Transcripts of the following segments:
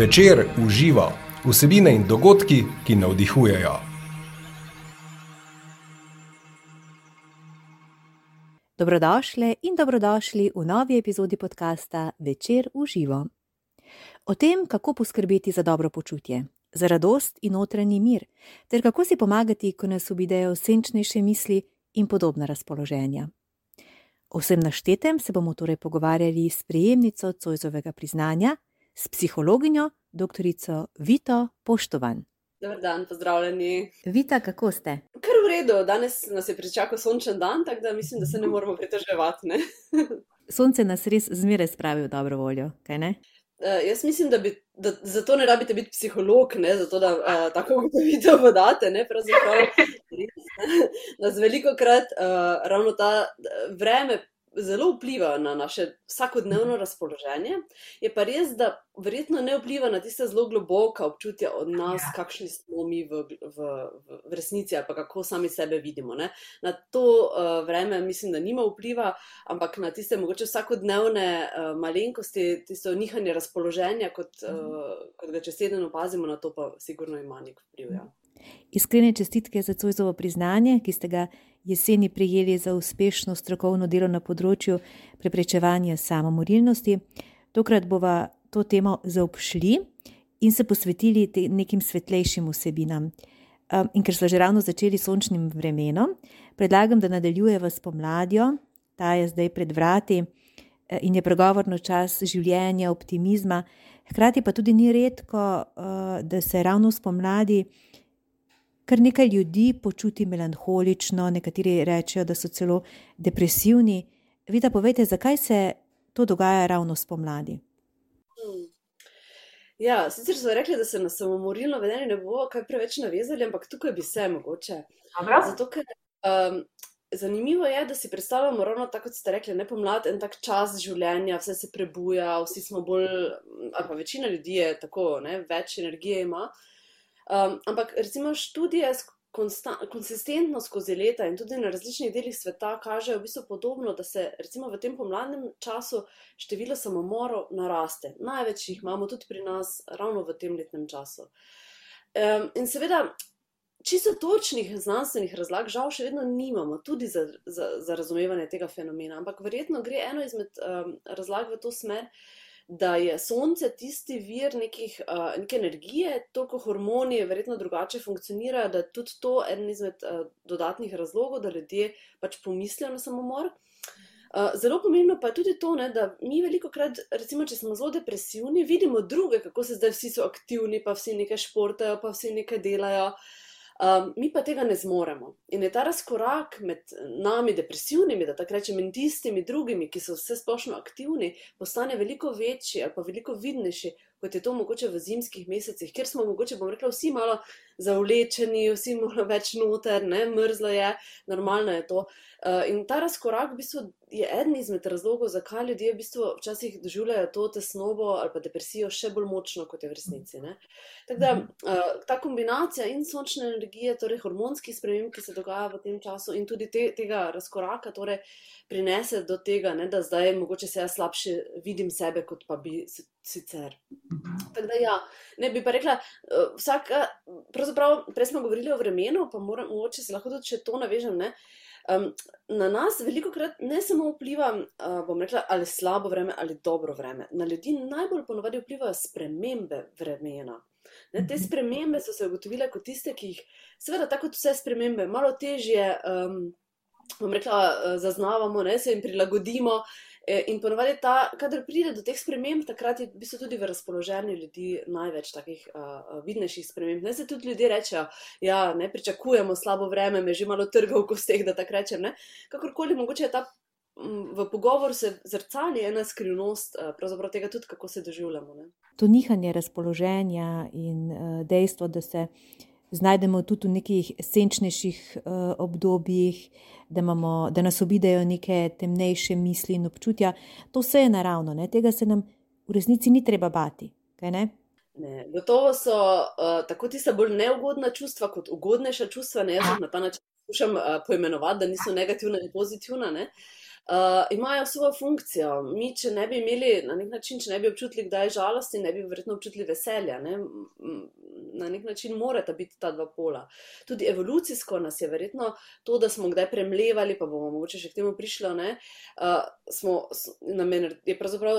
Večer uživa vsebine in dogodki, ki navdihujejo. Dobrodošli in dobrodošli v novi epizodi podcasta Večer uživa. O tem, kako poskrbeti za dobro počutje, za radost in notranji mir, ter kako si pomagati, ko nas obidejo senčnejše misli in podobna razpoloženja. O vsem naštetem se bomo torej pogovarjali s prejemnico Cojzovega priznanja, s psihologinjo, dr. Vito Poštovan. Dobar dan, pozdravljeni. Vita, kako ste? Kar v redu, danes nas je pričakal sončen dan, tako da mislim, da se ne moramo pritoževati. Sonce nas res zmeraj spravi v dobro voljo, kaj ne? Uh, jaz mislim, da, bi, da zato ne rabite biti psiholog, ne, zato da uh, tako ugotovite, da vodate. Pravzaprav nas veliko krat uh, ravno ta vreme zelo vpliva na naše vsakodnevno razpoloženje. Je pa res, da verjetno ne vpliva na tiste zelo globoka občutja od nas, ja. kakšni smo mi v, v, v, resnici ali pa kako sami sebe vidimo. Ne? Na to uh, vreme mislim, da nima vpliva, ampak na tiste mogoče vsakodnevne uh, malenkosti, tisto nihanje razpoloženja, kot, uh, kot ga čez teden opazimo, na to pa sigurno ima nek vpliv. Ja. Iskrene čestitke za Cojzovo priznanje, ki ste ga jeseni prijeli za uspešno strokovno delo na področju preprečevanja samomorilnosti. Tokrat bova to temo zaobšli in se posvetili nekim svetlejšim vsebinam. In ker smo že ravno začeli s sončnim vremenom, predlagam, da nadaljujeva s pomladjo, ta je zdaj pred vrati e, in je pregovorno čas življenja, optimizma. Hkrati pa tudi ni redko, e, da se ravno spomladi kar nekaj ljudi počuti melankolično, nekateri rečejo, da so celo depresivni. Vida, povejte, zakaj se to dogaja ravno spomladi? Hmm. Ja, sicer so rekli, da se na samomorilno vedenje ne bo kaj preveč navezali, ampak tukaj bi se mogoče. Zato, ker, um, zanimivo je, da si predstavljamo ravno tako, kot ste rekli, ne pomlad, en tak čas življenja, vse se prebuja, vsi smo bolj, ali pa večina ljudi je tako, ne, več energije ima. Um, ampak recimo študije konsistentno skozi leta in tudi na različnih delih sveta kažejo v bistvu podobno, da se recimo v tem pomladnem času število samomorov naraste. Največ jih imamo tudi pri nas ravno v tem letnem času. Um, in seveda. Čisto točnih znanstvenih razlag, žal, še vedno nimamo, tudi za, za, za razumevanje tega fenomena. Ampak verjetno gre eno izmed um, razlag v to smer, uh, da je sonce tisti vir nekih, uh, neke energije, toliko hormoni, verjetno drugače funkcionirajo, da je tudi to eden izmed uh, dodatnih razlogov, da ljudje pač pomislijo na samomor. Uh, zelo pomembno pa je tudi to, ne, da mi veliko krat, recimo, če smo zelo depresivni, vidimo druge, kako se zdaj vsi so aktivni, pa vsi nekaj športajo, pa vsi nekaj delajo. Uh, Um, mi pa tega ne zmoremo. In je ta razkorak med nami, depresivnimi, da tako rečem, in tistimi drugimi, ki so vse splošno aktivni, postane veliko večji ali pa veliko vidnejši, kot je to mogoče v zimskih mesecih, kjer smo mogoče, bom rekla, vsi malo zavlečeni, vsi malo več noter, ne, mrzlo je, normalno je to. Uh, in ta razkorak v bistvu je eden izmed razlogov, zakaj ljudje v bistvu včasih doživljajo to tesnobo ali pa depresijo še bolj močno, kot je v resnici. Tako da uh, ta kombinacija in sončne energije, torej hormonskih sprememb, ki se dogajajo v tem času, in tudi te, tega razkoraka, torej prinese do tega, ne, da zdaj mogoče se jaz slabše vidim sebe, kot pa bi sicer. Tako da ja, ne bi pa rekla, uh, vsak, pravzaprav, prej smo govorili o vremenu, pa moram, mogoče se lahko tudi to navežem. Ne, Um, na nas veliko krat ne samo vpliva, uh, bom rekla, ali slabo vreme ali dobro vreme. Na ljudi najbolj ponovadi vplivajo spremembe vremena. Ne, te mhm. spremembe so se ugotovile kot tiste, ki jih, seveda, tako kot vse spremembe, malo težje, um, bom rekla, zaznavamo, ne, se jim prilagodimo. E, in ponovadi, kadar pride do teh sprememb, takrat je v bistvu tudi v razpoloženju ljudi največ takih uh, vidnejših sprememb. Ne se tudi ljudje rečejo, da ja, ne pričakujemo slabo vreme, me že malo trga v kosteh, da tako rečem. Ne? Kakorkoli, mogoče je ta v pogovoru se zrcali ena skrivnost, pravzaprav tega tudi, kako se doživljamo. Ne? To nihanje razpoloženja in uh, dejstvo, da se znajdemo tudi v nekih senčnejših uh, obdobjih, da, imamo, da nas obidejo neke temnejše misli in občutja. To vse je naravno, ne? tega se nam v resnici ni treba bati. Ne? Ne, gotovo so uh, tako tiste bolj neugodna čustva, kot ugodnejša čustva. Ne, jaz jih na ta način poskušam uh, poimenovati, da niso negativna in pozitivna. Ne. Uh, imajo svojo funkcijo. Mi, če ne bi imeli na nek način, če ne bi občutili, da je žalosti, ne bi verjetno občutili veselja. Ne? Na nek način morata biti ta dva pola. Tudi evolucijsko nas je verjetno to, da smo kdaj premlevali, pa bomo mogoče še k temu prišli. Uh, smo, namen, je pravzaprav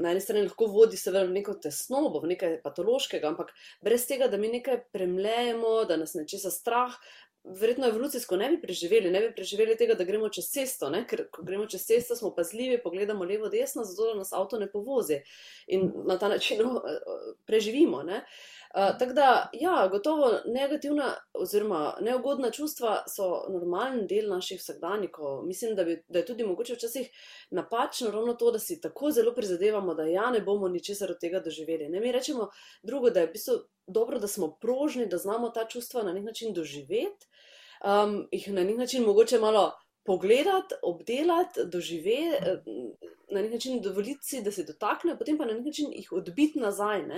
na eni strani lahko vodi se v neko tesnobo, v nekaj patološkega, ampak brez tega, da mi nekaj premlejemo, da nas nečesa strah, verjetno evolucijsko ne bi preživeli, ne bi preživeli tega, da gremo čez cesto, ne? ker ko gremo čez cesto, smo pazljivi, pogledamo levo, desno, zato da nas avto ne povozi in na ta način uh, preživimo. Uh, Tako da, ja, gotovo negativna oziroma neugodna čustva so normalen del naših vsakdanjikov. Mislim, da, bi, da je tudi mogoče včasih napačno ravno to, da si tako zelo prizadevamo, da ja ne bomo ničesar od tega doživeli. Ne, mi rečemo drugo, da je v bistvu dobro, da smo prožni, da znamo ta čustva na nek način doživeti um, jih na nek način mogoče malo pogledati, obdelati, doživeti, eh, na nek način dovoliti si, da se dotaknejo, potem pa na nek način jih odbiti nazaj, uh,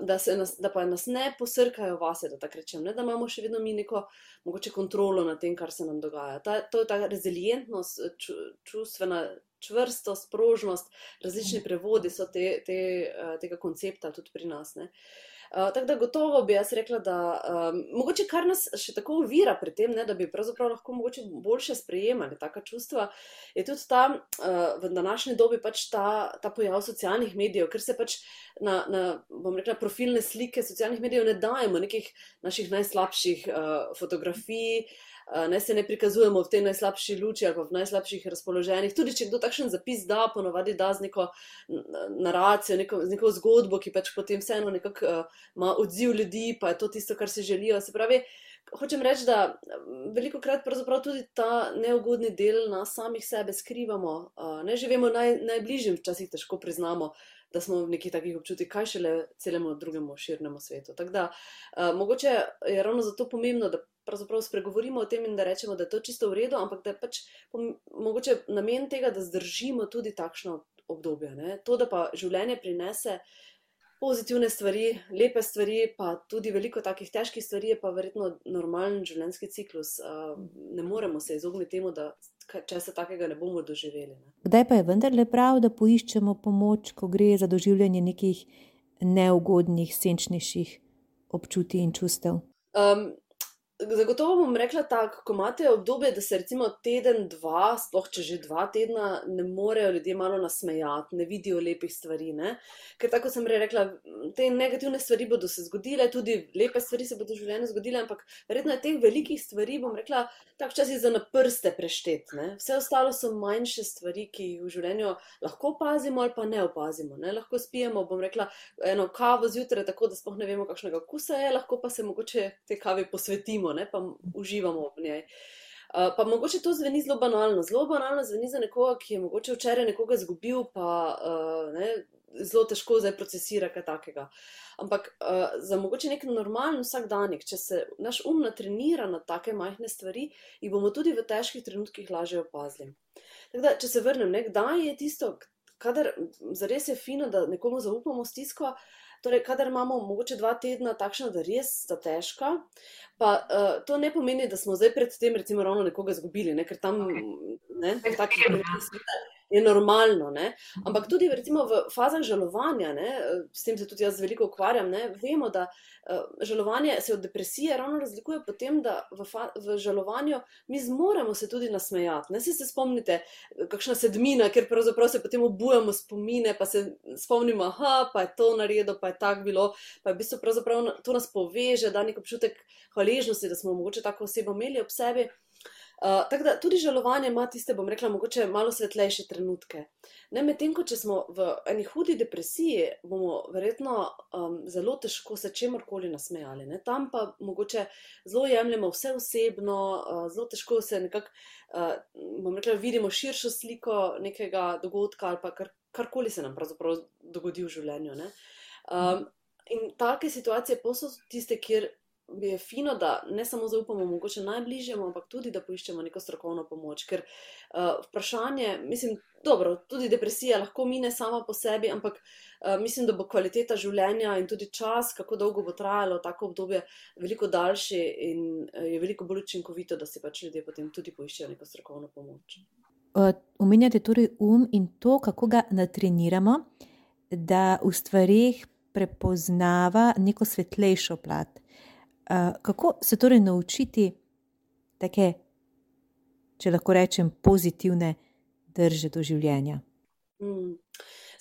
da, nas, da pa nas ne posrkajo vase, da tako rečem, ne? da imamo še vedno mi neko mogoče kontrolo nad tem, kar se nam dogaja. Ta, to je ta rezilientnost, ču, čustvena. Čvrstost, prožnost, različni prevodi so te, te, uh, tega koncepta tudi pri nas. Uh, tako da gotovo bi jaz rekla, da um, mogoče kar nas še tako uvira pri tem, ne, da bi pravzaprav lahko mogoče boljše sprejemali taka čustva, je tudi ta uh, v današnji dobi pač ta, ta pojav socialnih medijev, ker se pač na, na bom rekla, profilne slike socialnih medijev ne dajemo nekih naših najslabših uh, fotografij. Eh, ne se ne prikazujemo v tej najslabši luči ali v najslabših razpoloženjih. Tudi če kdo takšen zapis da, ponovadi da z neko naracijo, neko, z neko zgodbo, ki pač potem vseeno nekako uh, ima odziv ljudi, pa je to tisto, kar si želijo. Se pravi, hočem reči, da veliko krat pravzaprav tudi ta neugodni del nas samih sebe skrivamo, uh, ne živimo naj, najbližjim, včasih težko priznamo. Da smo v nekih takih občutkih, kaj šele celemu drugemu širnemu svetu. Tako da, uh, mogoče je ravno zato pomembno, da pravzaprav spregovorimo o tem in da rečemo, da je to čisto v redu, ampak da je pač mogoče namen tega, da zdržimo tudi takšno obdobje. Ne? To, da pa življenje prinese pozitivne stvari, lepe stvari, pa tudi veliko takih težkih stvari, je pa verjetno normalen življenjski ciklus. Ne moremo se izogniti temu, da če se takega ne bomo doživeli. Ne? Kdaj pa je vendarle prav, da poiščemo pomoč, ko gre za doživljanje nekih neugodnih, senčnejših občutij in čustev? Um, Zagotovo bom rekla tako, ko imate obdobje, da se recimo teden, dva, sploh če že dva tedna, ne morejo ljudje malo nasmejati, ne vidijo lepih stvari. Ne? Ker tako sem rekla, te negativne stvari bodo se zgodile, tudi lepe stvari se bodo v življenju zgodile, ampak verjetno je teh velikih stvari, bom rekla, tako časi za na prste preštetne. Vse ostalo so manjše stvari, ki jih v življenju lahko opazimo ali pa ne opazimo. Ne? Lahko spijemo, bom rekla, eno kavo zjutraj, tako da sploh ne vemo, kakšnega kusa je, lahko pa se mogoče te kave posvetimo ne, pa uživamo v njej. Uh, pa mogoče to zveni zelo banalno. Zelo banalno zveni za nekoga, ki je mogoče včeraj nekoga izgubil, pa uh, ne, zelo težko zdaj procesira kaj takega. Ampak uh, za mogoče nek normalen vsakdanjik, če se naš um natrenira na take majhne stvari, jih bomo tudi v težkih trenutkih lažje opazili. Da, če se vrnem, kdaj je tisto, kadar zares je fino, da nekomu zaupamo stisko. Torej, kadar imamo mogoče dva tedna takšna, da res sta težka, pa uh, to ne pomeni, da smo zdaj pred tem, recimo, ravno nekoga izgubili, ne? ker tam ne, tako je je normalno. Ne? Ampak tudi recimo, v fazah žalovanja, ne, s tem se tudi jaz veliko ukvarjam, ne, vemo, da uh, žalovanje se od depresije ravno razlikuje po tem, da v, v žalovanju mi zmoremo se tudi nasmejati. Ne se, se spomnite, kakšna sedmina, ker pravzaprav se potem obujamo spomine, pa se spomnimo, da je to naredilo, pa je tako bilo, pa je v bistvu to nas poveže, da nek občutek hvaležnosti, da smo mogoče tako osebo imeli ob sebi. Uh, tako da tudi žalovanje ima tiste, bom rekla, mogoče malo svetlejše trenutke. Ne medtem, ko če smo v eni hudi depresiji, bomo verjetno um, zelo težko se čemorkoli nasmejali. Ne? Tam pa mogoče zelo jemljemo vse osebno, uh, zelo težko se nekako, uh, bom rekla, vidimo širšo sliko nekega dogodka ali pa kar, karkoli se nam pravzaprav dogodi v življenju. Um, in take situacije pa so tiste, kjer je fino, da ne samo zaupamo mogoče najbližjemu, ampak tudi da poiščemo neko strokovno pomoč. Ker uh, vprašanje, mislim, dobro, tudi depresija lahko mine sama po sebi, ampak uh, mislim, da bo kvaliteta življenja in tudi čas, kako dolgo bo trajalo tako obdobje, veliko daljši in uh, je veliko bolj učinkovito, da si pač ljudje potem tudi poiščejo neko strokovno pomoč. Omenjate torej um in to, kako ga natreniramo, da v stvarih prepoznava neko svetlejšo plat. Kako se torej naučiti take, če lahko rečem, pozitivne drže do življenja? Mm.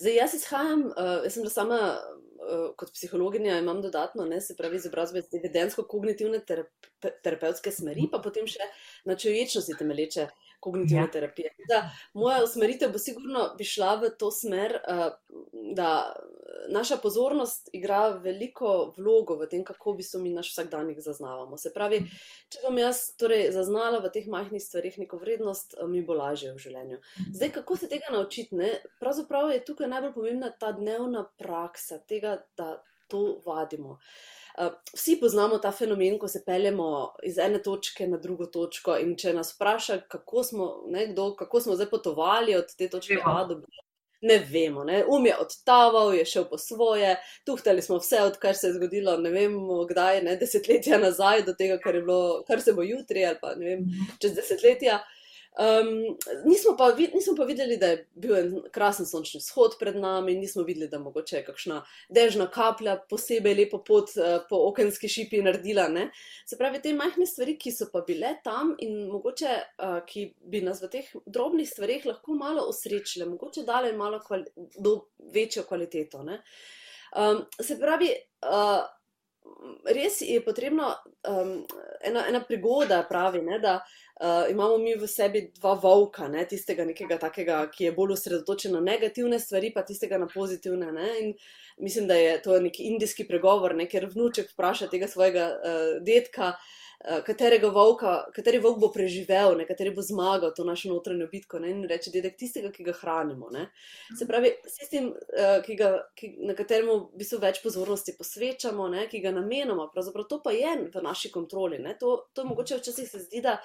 Zdaj, jaz izhajam, uh, jaz sem sama uh, kot psihologinja, imam dodatno, ne, se pravi, izobrazbe iz evidensko-kognitivne terap terapevtske smeri, pa potem še na človečnosti temelječe kognitivne ja. terapije. Da, moja usmeritev bo sigurno bi šla v to smer, uh, da naša pozornost igra veliko vlogo v tem, kako bi se mi naš vsakdanjik zaznavamo. Se pravi, če bom jaz torej zaznala v teh majhnih stvarih neko vrednost, mi bo lažje v življenju. Zdaj, kako se tega naučiti? Ne? Pravzaprav je tukaj najbolj pomembna ta dnevna praksa tega, da to vadimo. Eh, vsi poznamo ta fenomen, ko se peljemo iz ene točke na drugo točko. Če nas vpraša, kako smo, ne, kdo, kako smo zdaj potovali od te točke A do B, ne vemo. Ne. Um je odtaval, je šel po svoje, tuhtali smo vse, odkar se je zgodilo, ne vemo kdaj, ne, desetletja nazaj, do tega, kar, bilo, kar se bo jutri ali pa ne vem, čez desetletja. Um, nismo, pa, nismo pa videli, da je bil en krasen sončni shod pred nami, nismo videli, da mogoče je kakšna dežna kaplja posebej lepo pot uh, po okenski šipi naredila. Ne? Se pravi, te majhne stvari, ki so pa bile tam in mogoče, uh, ki bi nas v teh drobnih stvarih lahko malo osrečile, mogoče dale malo kvali do večjo kvaliteto. Um, se pravi, uh, res je potrebno, um, ena, ena prigoda pravi, ne, da uh, imamo mi v sebi dva volka, ne, tistega nekega takega, ki je bolj osredotočen na negativne stvari, pa tistega na pozitivne. Ne, in mislim, da je to neki indijski pregovor, ne, ker vnuček vpraša tega svojega uh, detka. Eh, katerega volka, kateri volk bo preživel, ne, kateri bo zmagal to našo notranjo bitko. Ne, in reče, dedek, tistega, ki ga hranimo. Ne. Se pravi, sistem, uh, ki ga, ki, na katerem v bistvu več pozornosti posvečamo, ne, ki ga namenjamo, pravzaprav to pa je v naši kontroli. Ne. To, to mogoče včasih se zdi, da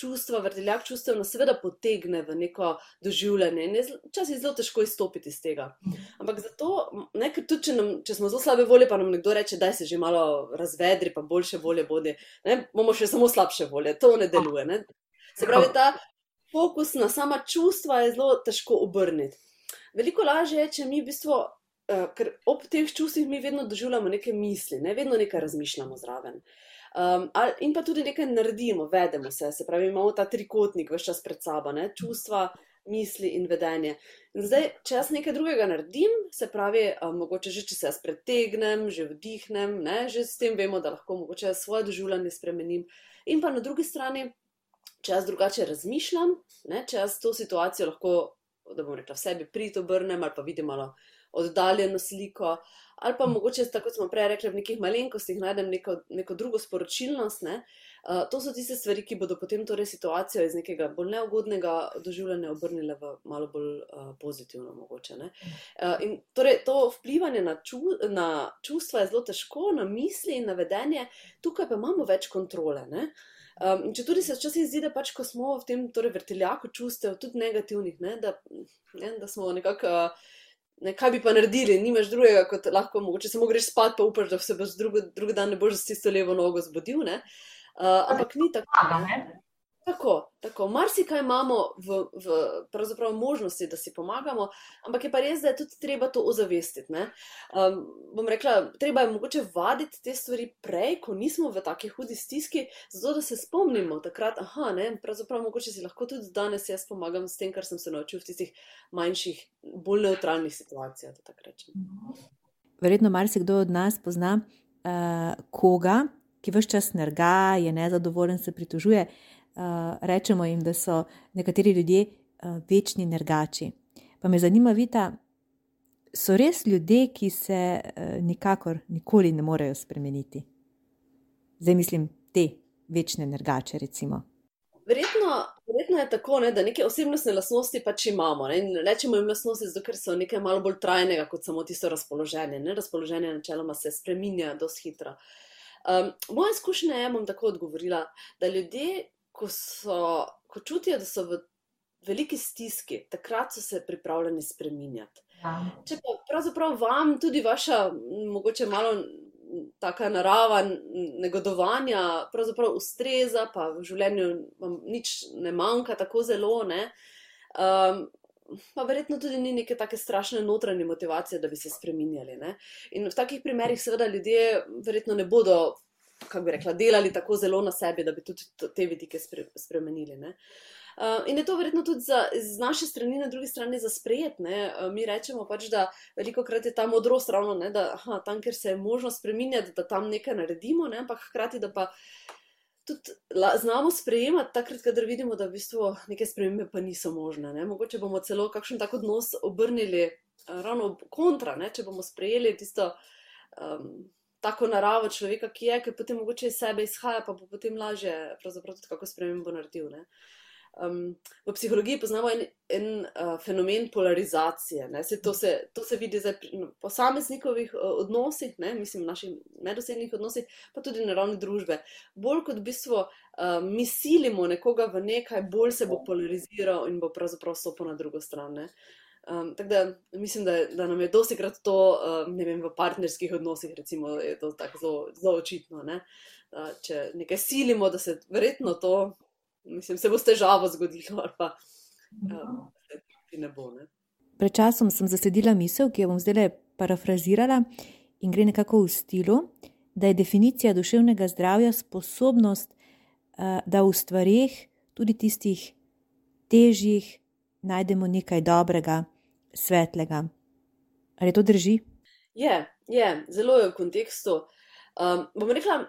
čustva, vrteljak čustev nas seveda potegne v neko doživljanje. Ne, včasih je zelo težko izstopiti iz tega. Ampak zato, ne, ker tudi, če, nam, če smo zelo slabe volje, pa nam nekdo reče, da se že malo razvedri, pa boljše volje bodi bomo še samo slabše volje, to ne deluje. Ne? Se pravi, ta fokus na sama čustva je zelo težko obrniti. Veliko lažje je, če mi v bistvu, uh, ker ob teh čustvih mi vedno doživljamo neke misli, ne vedno nekaj razmišljamo zraven. Um, ali, in pa tudi nekaj naredimo, vedemo se, se pravi, imamo ta trikotnik vse čas pred sabo, ne? čustva, misli in vedenje. In zdaj, če jaz nekaj drugega naredim, se pravi, um, mogoče že če se jaz pretegnem, že vdihnem, ne, že s tem vemo, da lahko mogoče svoje doživljanje spremenim. In pa na drugi strani, če jaz drugače razmišljam, ne, če jaz to situacijo lahko, da bom rekla, v sebi pritobrnem ali pa vidim malo oddaljeno sliko. Ali pa mogoče, tako kot smo prej rekli, v nekih malenkostih najdem neko, neko drugo sporočilnost. Ne? Uh, to so tiste stvari, ki bodo potem torej situacijo iz nekega bolj neugodnega doživljanja obrnile v malo bolj uh, pozitivno. Mogoče, uh, in torej to vplivanje na, ču, na čustva je zelo težko, na misli in na vedenje, tukaj pa imamo več kontrole. Um, če tudi se včasih zdi, da pač, ko smo v tem torej vrteljaku čustev, tudi negativnih, ne? Da, ne? da smo nekako. Uh, Ne, kaj bi pa naredili, nimaš drugega, kot lahko, mogoče samo greš spat, pa upaš, da se boš drugi dan ne boš z tisto levo nogo zbudil. Uh, ampak ni tako. Tako, tako. marsikaj imamo v, v možnosti, da si pomagamo, ampak je pa res, da je tudi treba to ozavestiti. Um, bom rekla, treba je mogoče vaditi te stvari prej, ko nismo v taki hudi stiski, zato da se spomnimo takrat, da mogoče si lahko tudi danes jaz pomagam s tem, kar sem se naučil v tistih manjših, bolj neutralnih situacijah. Verjetno marsikdo od nas pozna uh, koga, ki vse čas nerga, je nezadovoljen, se pritožuje. Eh, rečemo jim, da so nekateri ljudje uh, večni nergači. Pa me zanima, Vita, so res ljudje, ki se uh, nikakor, nikoli ne morejo spremeniti. Zdaj mislim te večne nergače, recimo. Verjetno, verjetno je tako, ne, da neke osebnostne lastnosti pač imamo. Ne, rečemo jim lastnosti, zato ker so nekaj malo bolj trajnega kot samo tisto razpoloženje. Ne, razpoloženje načeloma se spreminja dosti hitro. Um, moja izkušnja je, bom tako odgovorila, da ljudje, ko, so, ko čutijo, da so v veliki stiski, takrat so se pripravljeni spremenjati. Ja. Če pa pravzaprav vam tudi vaša, mogoče malo taka narava negodovanja, pravzaprav ustreza, pa v življenju vam nič ne manjka tako zelo, ne. Um, pa verjetno tudi ni neke take strašne notranje motivacije, da bi se spremenjali. Ne? In v takih primerih, seveda, ljudje verjetno ne bodo, kako bi rekla, delali tako zelo na sebi, da bi tudi te vidike spre, spremenili. Uh, in je to verjetno tudi za, z naše strani, na drugi strani, za sprejet. Uh, mi rečemo pač, da veliko krat je ta modrost ravno, ne, da aha, tam, kjer se je možno spremenjati, da tam nekaj naredimo, ne, ampak hkrati, da pa tudi la, znamo sprejemati, takrat, kadar vidimo, da v bistvu neke spremembe pa niso možne. Ne? Mogoče bomo celo kakšen tak odnos obrnili uh, ravno kontra, ne? če bomo sprejeli tisto um, tako naravo človeka, ki je, ker potem mogoče iz sebe izhaja, pa bo potem lažje pravzaprav tudi kako spremembo naredil. Ne? Um, v psihologiji poznamo en, en uh, fenomen polarizacije. Se to, se, to se vidi zdaj pri posameznikovih uh, odnosih, ne? mislim, naših medosebnih odnosih, pa tudi na ravni družbe. Bolj kot v bistvu uh, mi silimo nekoga v nekaj, bolj se bo polariziral in bo pravzaprav stopil na drugo stran. Um, tako da mislim, da, da nam je dosti krat to, um, ne vem, v partnerskih odnosih, recimo, je to tako zelo, zelo očitno. Ne? Uh, če nekaj silimo, da se verjetno to mislim, se bo s težavo zgodilo, ali pa se ne bo. Ne. Pred časom sem zasedila misel, ki jo bom zdaj parafrazirala in gre nekako v stilu, da je definicija duševnega zdravja sposobnost, uh, da v stvarih, tudi tistih težjih, najdemo nekaj dobrega, svetlega. Ali to drži? Je, je zelo je v kontekstu. Um, bom rekla,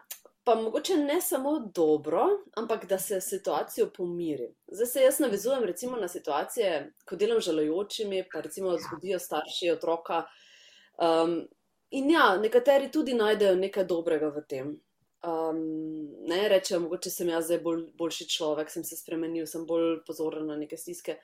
pa mogoče ne samo dobro, ampak da se situacijo pomiri. Zdaj se jaz navezujem recimo na situacije, ko delam žalojočimi, pa recimo zgodijo starši otroka. Um, in ja, nekateri tudi najdejo nekaj dobrega v tem. Um, ne rečejo, mogoče sem jaz zdaj bolj, boljši človek, sem se spremenil, sem bolj pozoren na neke stiske.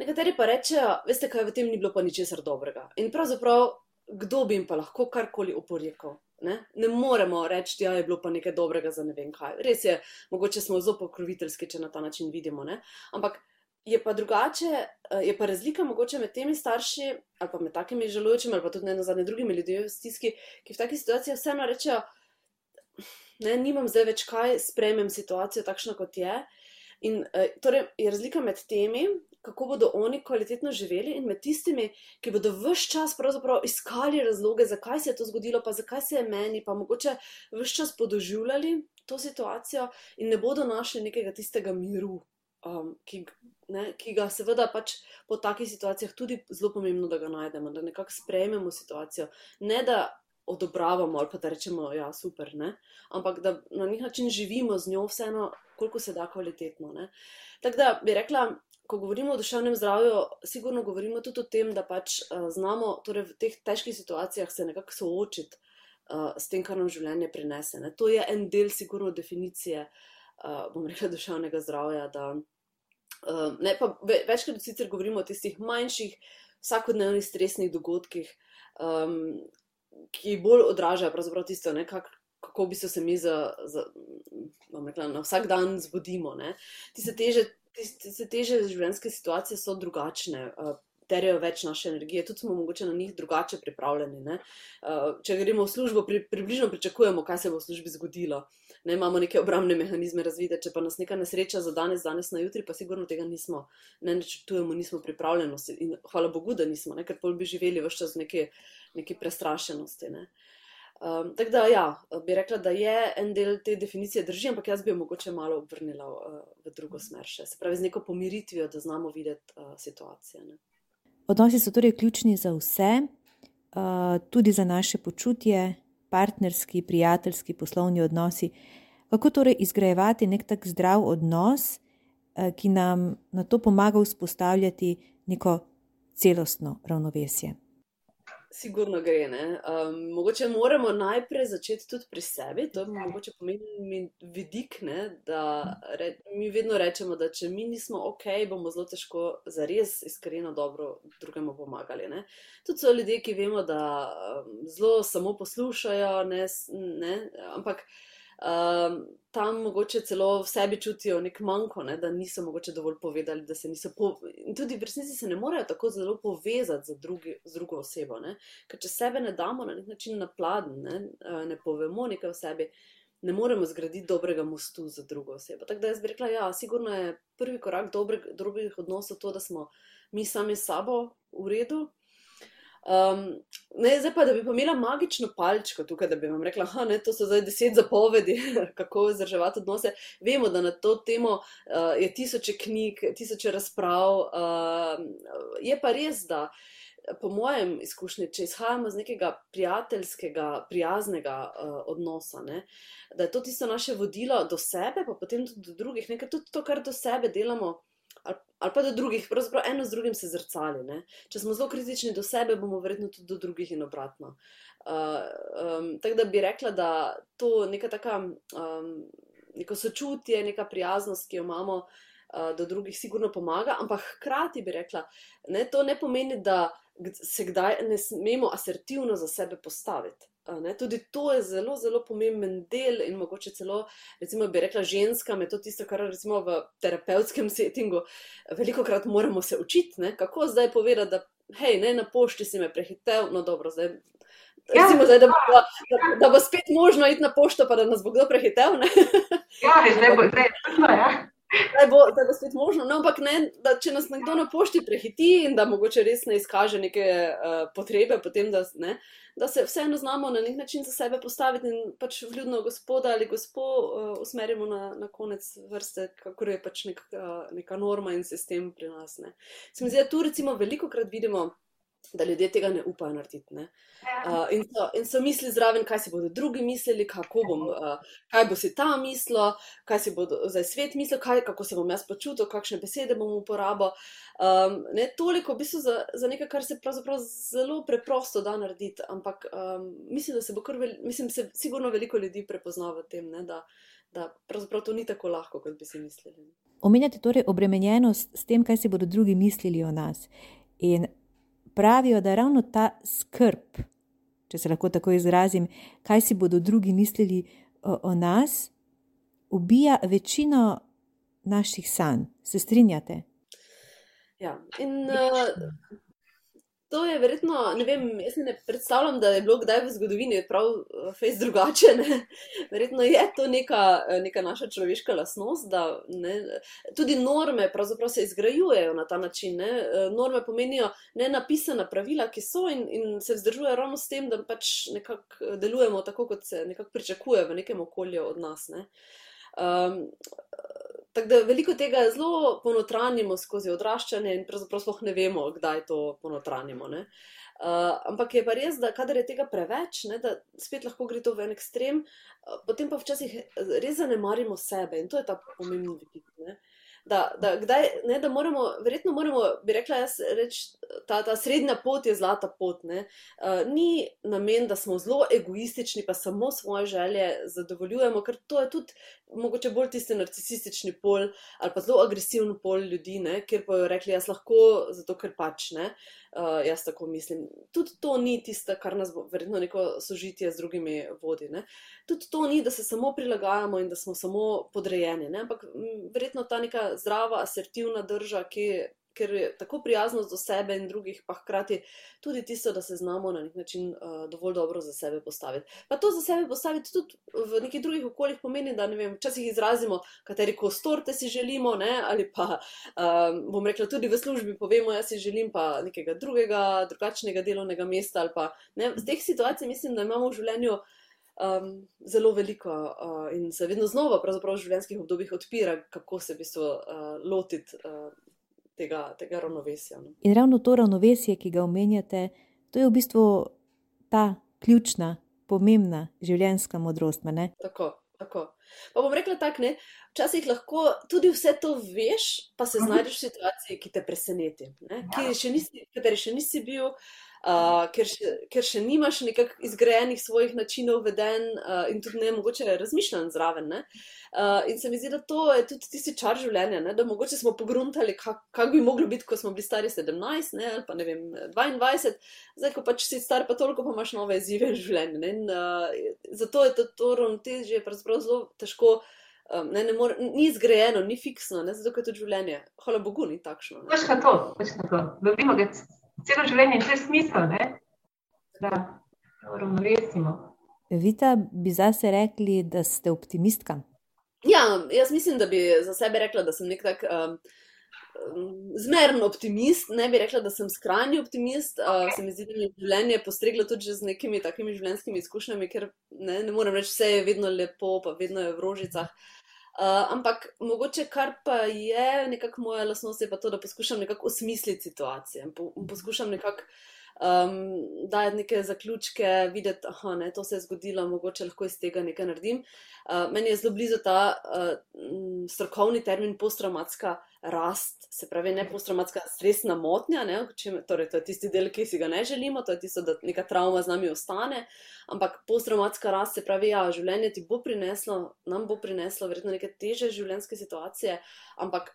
Nekateri pa rečejo, veste, kaj v tem ni bilo pa ničesar dobrega. In pravzaprav, kdo bi jim pa lahko karkoli oporekal? Ne? ne moremo reči, da ja, je bilo pa nekaj dobrega za ne vem kaj. Res je, mogoče smo zelo pokroviteljski, če na ta način vidimo. Ne? Ampak je pa drugače, eh, je pa razlika mogoče med temi starši ali pa med takimi žalujočimi ali pa tudi ne nazadnje drugimi ljudmi v stiski, ki v takih situacijah vseeno rečejo, ne, nimam zdaj več kaj, sprejmem situacijo takšno, kot je. In uh, torej je razlika med temi, kako bodo oni kvalitetno živeli, in med tistimi, ki bodo vse čas iskali razloge, zakaj se je to zgodilo, pa zakaj se je meni, pa mogoče vse čas podoživljali to situacijo in ne bodo našli nekega tistega miru, um, ki, ne, ki ga seveda pač po takih situacijah tudi zelo pomembno, da ga najdemo, da nekako sprejmemo situacijo. Ne da odobravamo ali pa da rečemo, ja, super, ne? ampak da na nek način živimo z njo, vseeno, koliko se da kvalitetno. Tako da bi rekla, ko govorimo o duševnem zdravju, sigurno govorimo tudi o tem, da pač uh, znamo torej v teh težkih situacijah se nekako soočiti uh, s tem, kar nam življenje prinese. Ne? To je en del, sigurno, definicije, uh, bom rekla, duševnega zdravja. Da, uh, ne, pa ve, večkrat sicer govorimo o tistih manjših, vsakodnevnih stresnih dogodkih, um, ki bolj odražajo tisto, ne, kak, kako bi se mi za, za, rekla, na vsak dan zbudimo. Ti se teže te teže življenjske situacije so drugačne. Uh, Terijo več naše energije, tudi smo mogoče na njih drugače pripravljeni. Uh, če gremo v službo, pri, približno pričakujemo, kaj se bo v službi zgodilo. Ne, imamo neke obrambne mehanizme razvite, če pa nas neka nesreča za danes, danes na jutri, pa sigurno tega nismo, ne načrtujemo, nismo pripravljeni. In hvala Bogu, da nismo, ne, ker pol bi živeli vse čas v neki, neki prestrašenosti. Ne. Um, tako da, ja, bi rekla, da je en del te definicije drži, ampak jaz bi jo mogoče malo obrnila uh, v drugo smer, še. se pravi, z neko pomiritvijo, da znamo videti uh, situacije. Ne. Odnosi so torej ključni za vse, uh, tudi za naše počutje, partnerski, prijateljski, poslovni odnosi. Kako torej izgrajevati nek tak zdrav odnos, uh, ki nam na to pomaga vzpostavljati neko celostno ravnovesje? Sigurno gre. Um, mogoče moramo najprej začeti tudi pri sebi. To je mogoče pomemben vidik, ne? da re, mi vedno rečemo, da če mi nismo ok, bomo zelo težko za res iskreno dobro drugemu pomagali. Ne? Tudi so ljudje, ki vemo, da um, zelo samo poslušajo, ne, ne? ampak um, tam mogoče celo v sebi čutijo nek manjko, ne, da niso mogoče dovolj povedali, da se niso. Po... In tudi v resnici se ne morejo tako zelo povezati z, drugi, z drugo osebo. Ne. Ker če sebe ne damo na nek način na pladen, ne, ne povemo nekaj o sebi, ne moremo zgraditi dobrega mostu za drugo osebo. Tako da jaz bi rekla, ja, sigurno je prvi korak dobrih, dobrih odnosov to, da smo mi sami s sabo v redu. Um, ne, zdaj pa, da bi imela magično palčko tukaj, da bi vam rekla, da so zdaj deset zapovedi, kako vzdrževati odnose. Vemo, da na to temo uh, je tisoče knjig, tisoče razprav. Uh, je pa res, da po mojem izkušnju, če izhajamo iz nekega prijateljskega, prijaznega uh, odnosa, ne, da je to tisto naše vodilo do sebe, pa potem tudi do drugih, nekaj tudi to, kar do sebe delamo ali, ali pa do drugih, pravzaprav eno z drugim se zrcali. Ne? Če smo zelo kritični do sebe, bomo verjetno tudi do drugih in obratno. Uh, um, tako da bi rekla, da to neka taka, um, neko sočutje, neka prijaznost, ki jo imamo uh, do drugih, sigurno pomaga, ampak hkrati bi rekla, ne, to ne pomeni, da se kdaj ne smemo asertivno za sebe postaviti. Ne, tudi to je zelo, zelo pomemben del in mogoče celo, recimo, bi rekla, ženskam je to tisto, kar recimo v terapevtskem settingu veliko krat moramo se učiti, ne, kako zdaj povedati, da, hej, ne, na pošti si me prehitev, no dobro, zdaj. Ja, recimo, zdaj, da, bo, da, da bo spet možno iti na pošto, pa da nas bo kdo prehitev. Ja, zdaj bo, zdaj, ja da bo, da bo spet možno. No, ampak ne, da če nas nekdo na pošti prehiti in da mogoče res ne izkaže neke uh, potrebe, potem da, ne, da se vseeno znamo na nek način za sebe postaviti in pač vljudno gospoda ali gospo uh, usmerimo na, na konec vrste, kako je pač nek, uh, neka norma in sistem pri nas. Se mi zdi, da tu recimo veliko krat vidimo da ljudje tega ne upajo narediti. Ne? Uh, in, so, in so misli zraven, kaj si bodo drugi mislili, bom, uh, kaj bo si ta mislil, kaj si bo zdaj svet mislil, kaj, kako se bom jaz počutil, kakšne besede bom uporabil. Um, ne toliko v bistvu za, za nekaj, kar se pravzaprav zelo preprosto da narediti, ampak um, mislim, da se bo kar, vel, mislim, se sigurno veliko ljudi prepozna v tem, ne, da, da pravzaprav to ni tako lahko, kot bi si mislili. Omenjate torej obremenjenost s tem, kaj si bodo drugi mislili o nas. In pravijo, da ravno ta skrb, če se lahko tako izrazim, kaj si bodo drugi mislili o, o nas, ubija večino naših sanj. Se strinjate? Ja, in uh, To je verjetno, ne vem, jaz ne predstavljam, da je bilo kdaj v zgodovini prav eh, fejs drugače. Ne? Verjetno je to neka, eh, neka naša človeška lasnost, da ne, tudi norme pravzaprav se izgrajujejo na ta način. Ne? Eh, norme pomenijo ne napisana pravila, ki so in, in se vzdržujejo ravno s tem, da pač nekako delujemo tako, kot se nekako pričakuje v nekem okolju od nas. Ne? Um, Tako da veliko tega zelo ponotranjimo skozi odraščanje, in pravzaprav sploh ne vemo, kdaj to ponotranjimo. Uh, ampak je pa res, da kadar je tega preveč, ne, da spet lahko gre to v en ekstrem, uh, potem pa včasih res zanemarimo sebe in to je ta pomembni vidik. Uh, da, da, kdaj, ne, da moramo, verjetno moramo, bi rekla, jaz, reč, ta, ta srednja pot je zlata pot. Uh, ni namen, da smo zelo egoistični, pa samo svoje želje zadovoljujemo, ker to je tudi mogoče bolj tisti narcisistični pol ali pa zelo agresivni pol ljudi, ne, kjer pa jo rekli, jaz lahko, zato ker pač ne. Uh, jaz tako mislim. Tudi to ni tisto, kar nas bo verjetno neko sožitje z drugimi vodi. Ne? Tudi to ni, da se samo prilagajamo in da smo samo podrejeni. Ne? Ampak m, verjetno ta neka zdrava, asertivna drža, ki ker je tako prijaznost do sebe in drugih, pa hkrati tudi tisto, da se znamo na nek način uh, dovolj dobro za sebe postaviti. Pa to za sebe postaviti tudi v nekih drugih okoljih pomeni, da ne vem, včasih izrazimo, kateri kostorte si želimo, ne? ali pa um, bom rekla tudi v službi, povemo, jaz si želim pa nekega drugega, drugačnega delovnega mesta. Pa, z teh situacij mislim, da imamo v življenju. Um, zelo veliko uh, in se vedno znova, pravzaprav v življenjskih obdobjih, odpira, kako se v bistvu uh, lotiti uh, tega, tega ravnovesja. No. In ravno to ravnovesje, ki ga omenjate, to je v bistvu ta ključna, pomembna življenjska modrost. Tako, tako. Pa bom rekla tako, ne. Včasih lahko tudi vse to veš, pa se znajdeš v situaciji, ki te preseneti, ki še nisi, kateri še nisi bil, uh, ker, še, ker še nimaš nekakšnih izgrajenih svojih načinov veden uh, in tudi ne mogoče razmišljati zraven. Uh, in se mi zdi, da to je tudi tisti čar življenja, ne? da mogoče smo pogruntali, kak, kak bi moglo biti, ko smo bili stari 17 ne? ali pa ne vem 22, zdaj ko pač si star, pa toliko pa imaš nove izzive v življenju. In, uh, zato je to, to ravnotežje pravzaprav zelo težko. Um, ne, ne more, ni zgrajeno, ni fiksno, ne, zato je to življenje. Hvala Bogu, ni takšno. Točno to, točno to. Dobimo celo življenje, je smisel, ne? da uravnovesimo. Vita, bi zase rekli, da ste optimistka? Ja, jaz mislim, da bi za sebe rekla, da sem nek tak um, zmeren optimist. Ne bi rekla, da sem skrajni optimist. Uh, se mi zdi, da je življenje postreglo tudi z nekimi takimi življenjskimi izkušnjami, ker ne, ne morem reči, vse je vedno lepo, pa vedno je v rožicah. Uh, ampak mogoče kar pa je nekako moja lasnost, je pa to, da poskušam nekako osmisliti situacije. Po, poskušam nekako um, dajati neke zaključke, videti, da je to se zgodilo, mogoče lahko iz tega nekaj naredim. Uh, meni je zelo blizu ta uh, strokovni termin posttraumatska rast, se pravi, ne posttraumatska stresna motnja, ne, če, torej, to je tisti del, ki si ga ne želimo, to je tisto, da neka travma z nami ostane. Ampak posttraumatska rast, se pravi, ja, življenje ti bo prineslo, nam bo prineslo verjetno neke teže življenjske situacije, ampak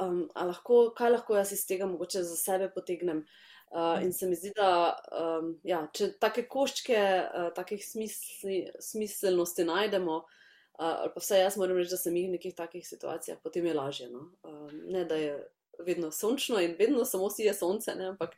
um, lahko, kaj lahko jaz iz tega mogoče za sebe potegnem? Uh, in se mi zdi, da um, ja, če take koščke, uh, takih smisli, smiselnosti najdemo, uh, ali pa vse jaz moram reči, da sem jih v nekih takih situacijah, potem je lažje. No? Uh, ne, da je vedno sončno in vedno samo si je sonce, ne? ampak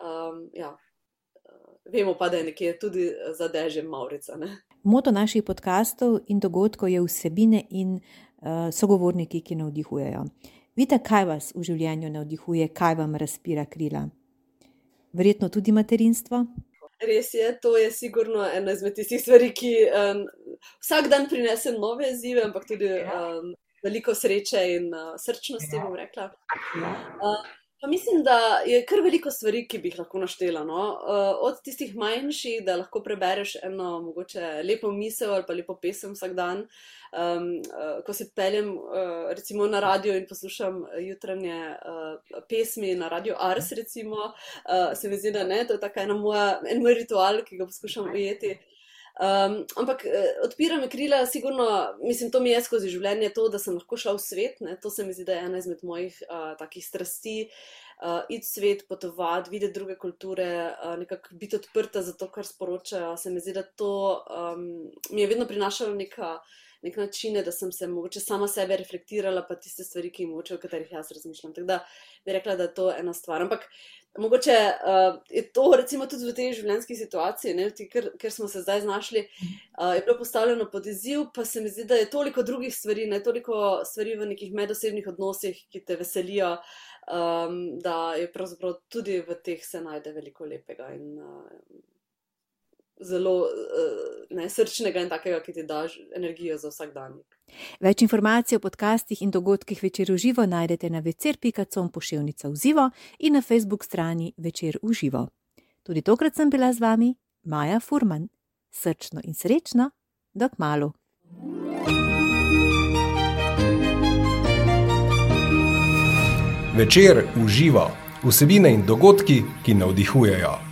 um, ja, uh, vemo pa, da je nekje tudi za dežjem Maurica. Ne? Moto naših podkastov in dogodkov je vsebine in uh, sogovorniki, ki navdihujejo. Vidite, kaj vas v življenju navdihuje, kaj vam razpira krila verjetno tudi materinstvo. Res je, to je sigurno ena izmed tistih stvari, ki um, vsak dan prinese nove izzive, ampak tudi um, veliko sreče in uh, srčnosti, bom rekla. Uh, Pa mislim, da je kar veliko stvari, ki bi jih lahko naštela. No? Uh, od tistih manjših, da lahko prebereš eno mogoče lepo misel ali pa lepo pesem vsak dan. Um, uh, ko se peljem uh, recimo na radio in poslušam jutranje uh, pesmi na radio Ars, recimo, uh, se mi zdi, da ne, to je tako en moj ritual, ki ga poskušam ujeti. Um, ampak eh, odpira mi krila, sigurno, mislim, to mi je skozi življenje to, da sem lahko šla v svet. Ne? To se mi zdi, da je ena izmed mojih uh, takih strasti. Uh, iti svet, potovati, videti druge kulture, uh, nekako biti odprta za to, kar sporočajo. Se mi zdi, da to um, mi je vedno prinašalo neka, nek način, da sem se mogoče sama sebe reflektirala, pa tiste stvari, ki mogoče, o katerih jaz razmišljam. Tako da bi rekla, da je to ena stvar. Ampak Mogoče uh, je to recimo tudi v tej življenjski situaciji, ne, ker, ker smo se zdaj znašli, uh, je bilo postavljeno pod izziv, pa se mi zdi, da je toliko drugih stvari, ne toliko stvari v nekih medosebnih odnosih, ki te veselijo, um, da je pravzaprav tudi v teh se najde veliko lepega. In, uh, zelo uh, nesrčnega in takega, ki ti da energijo za vsak dan. Več informacij o podcastih in dogodkih večer v živo najdete na večer.com pošiljnica v živo in na Facebook strani večer v živo. Tudi tokrat sem bila z vami, Maja Furman. Srčno in srečno, dok malu. Večer v živo, vsebine in dogodki, ki navdihujejo.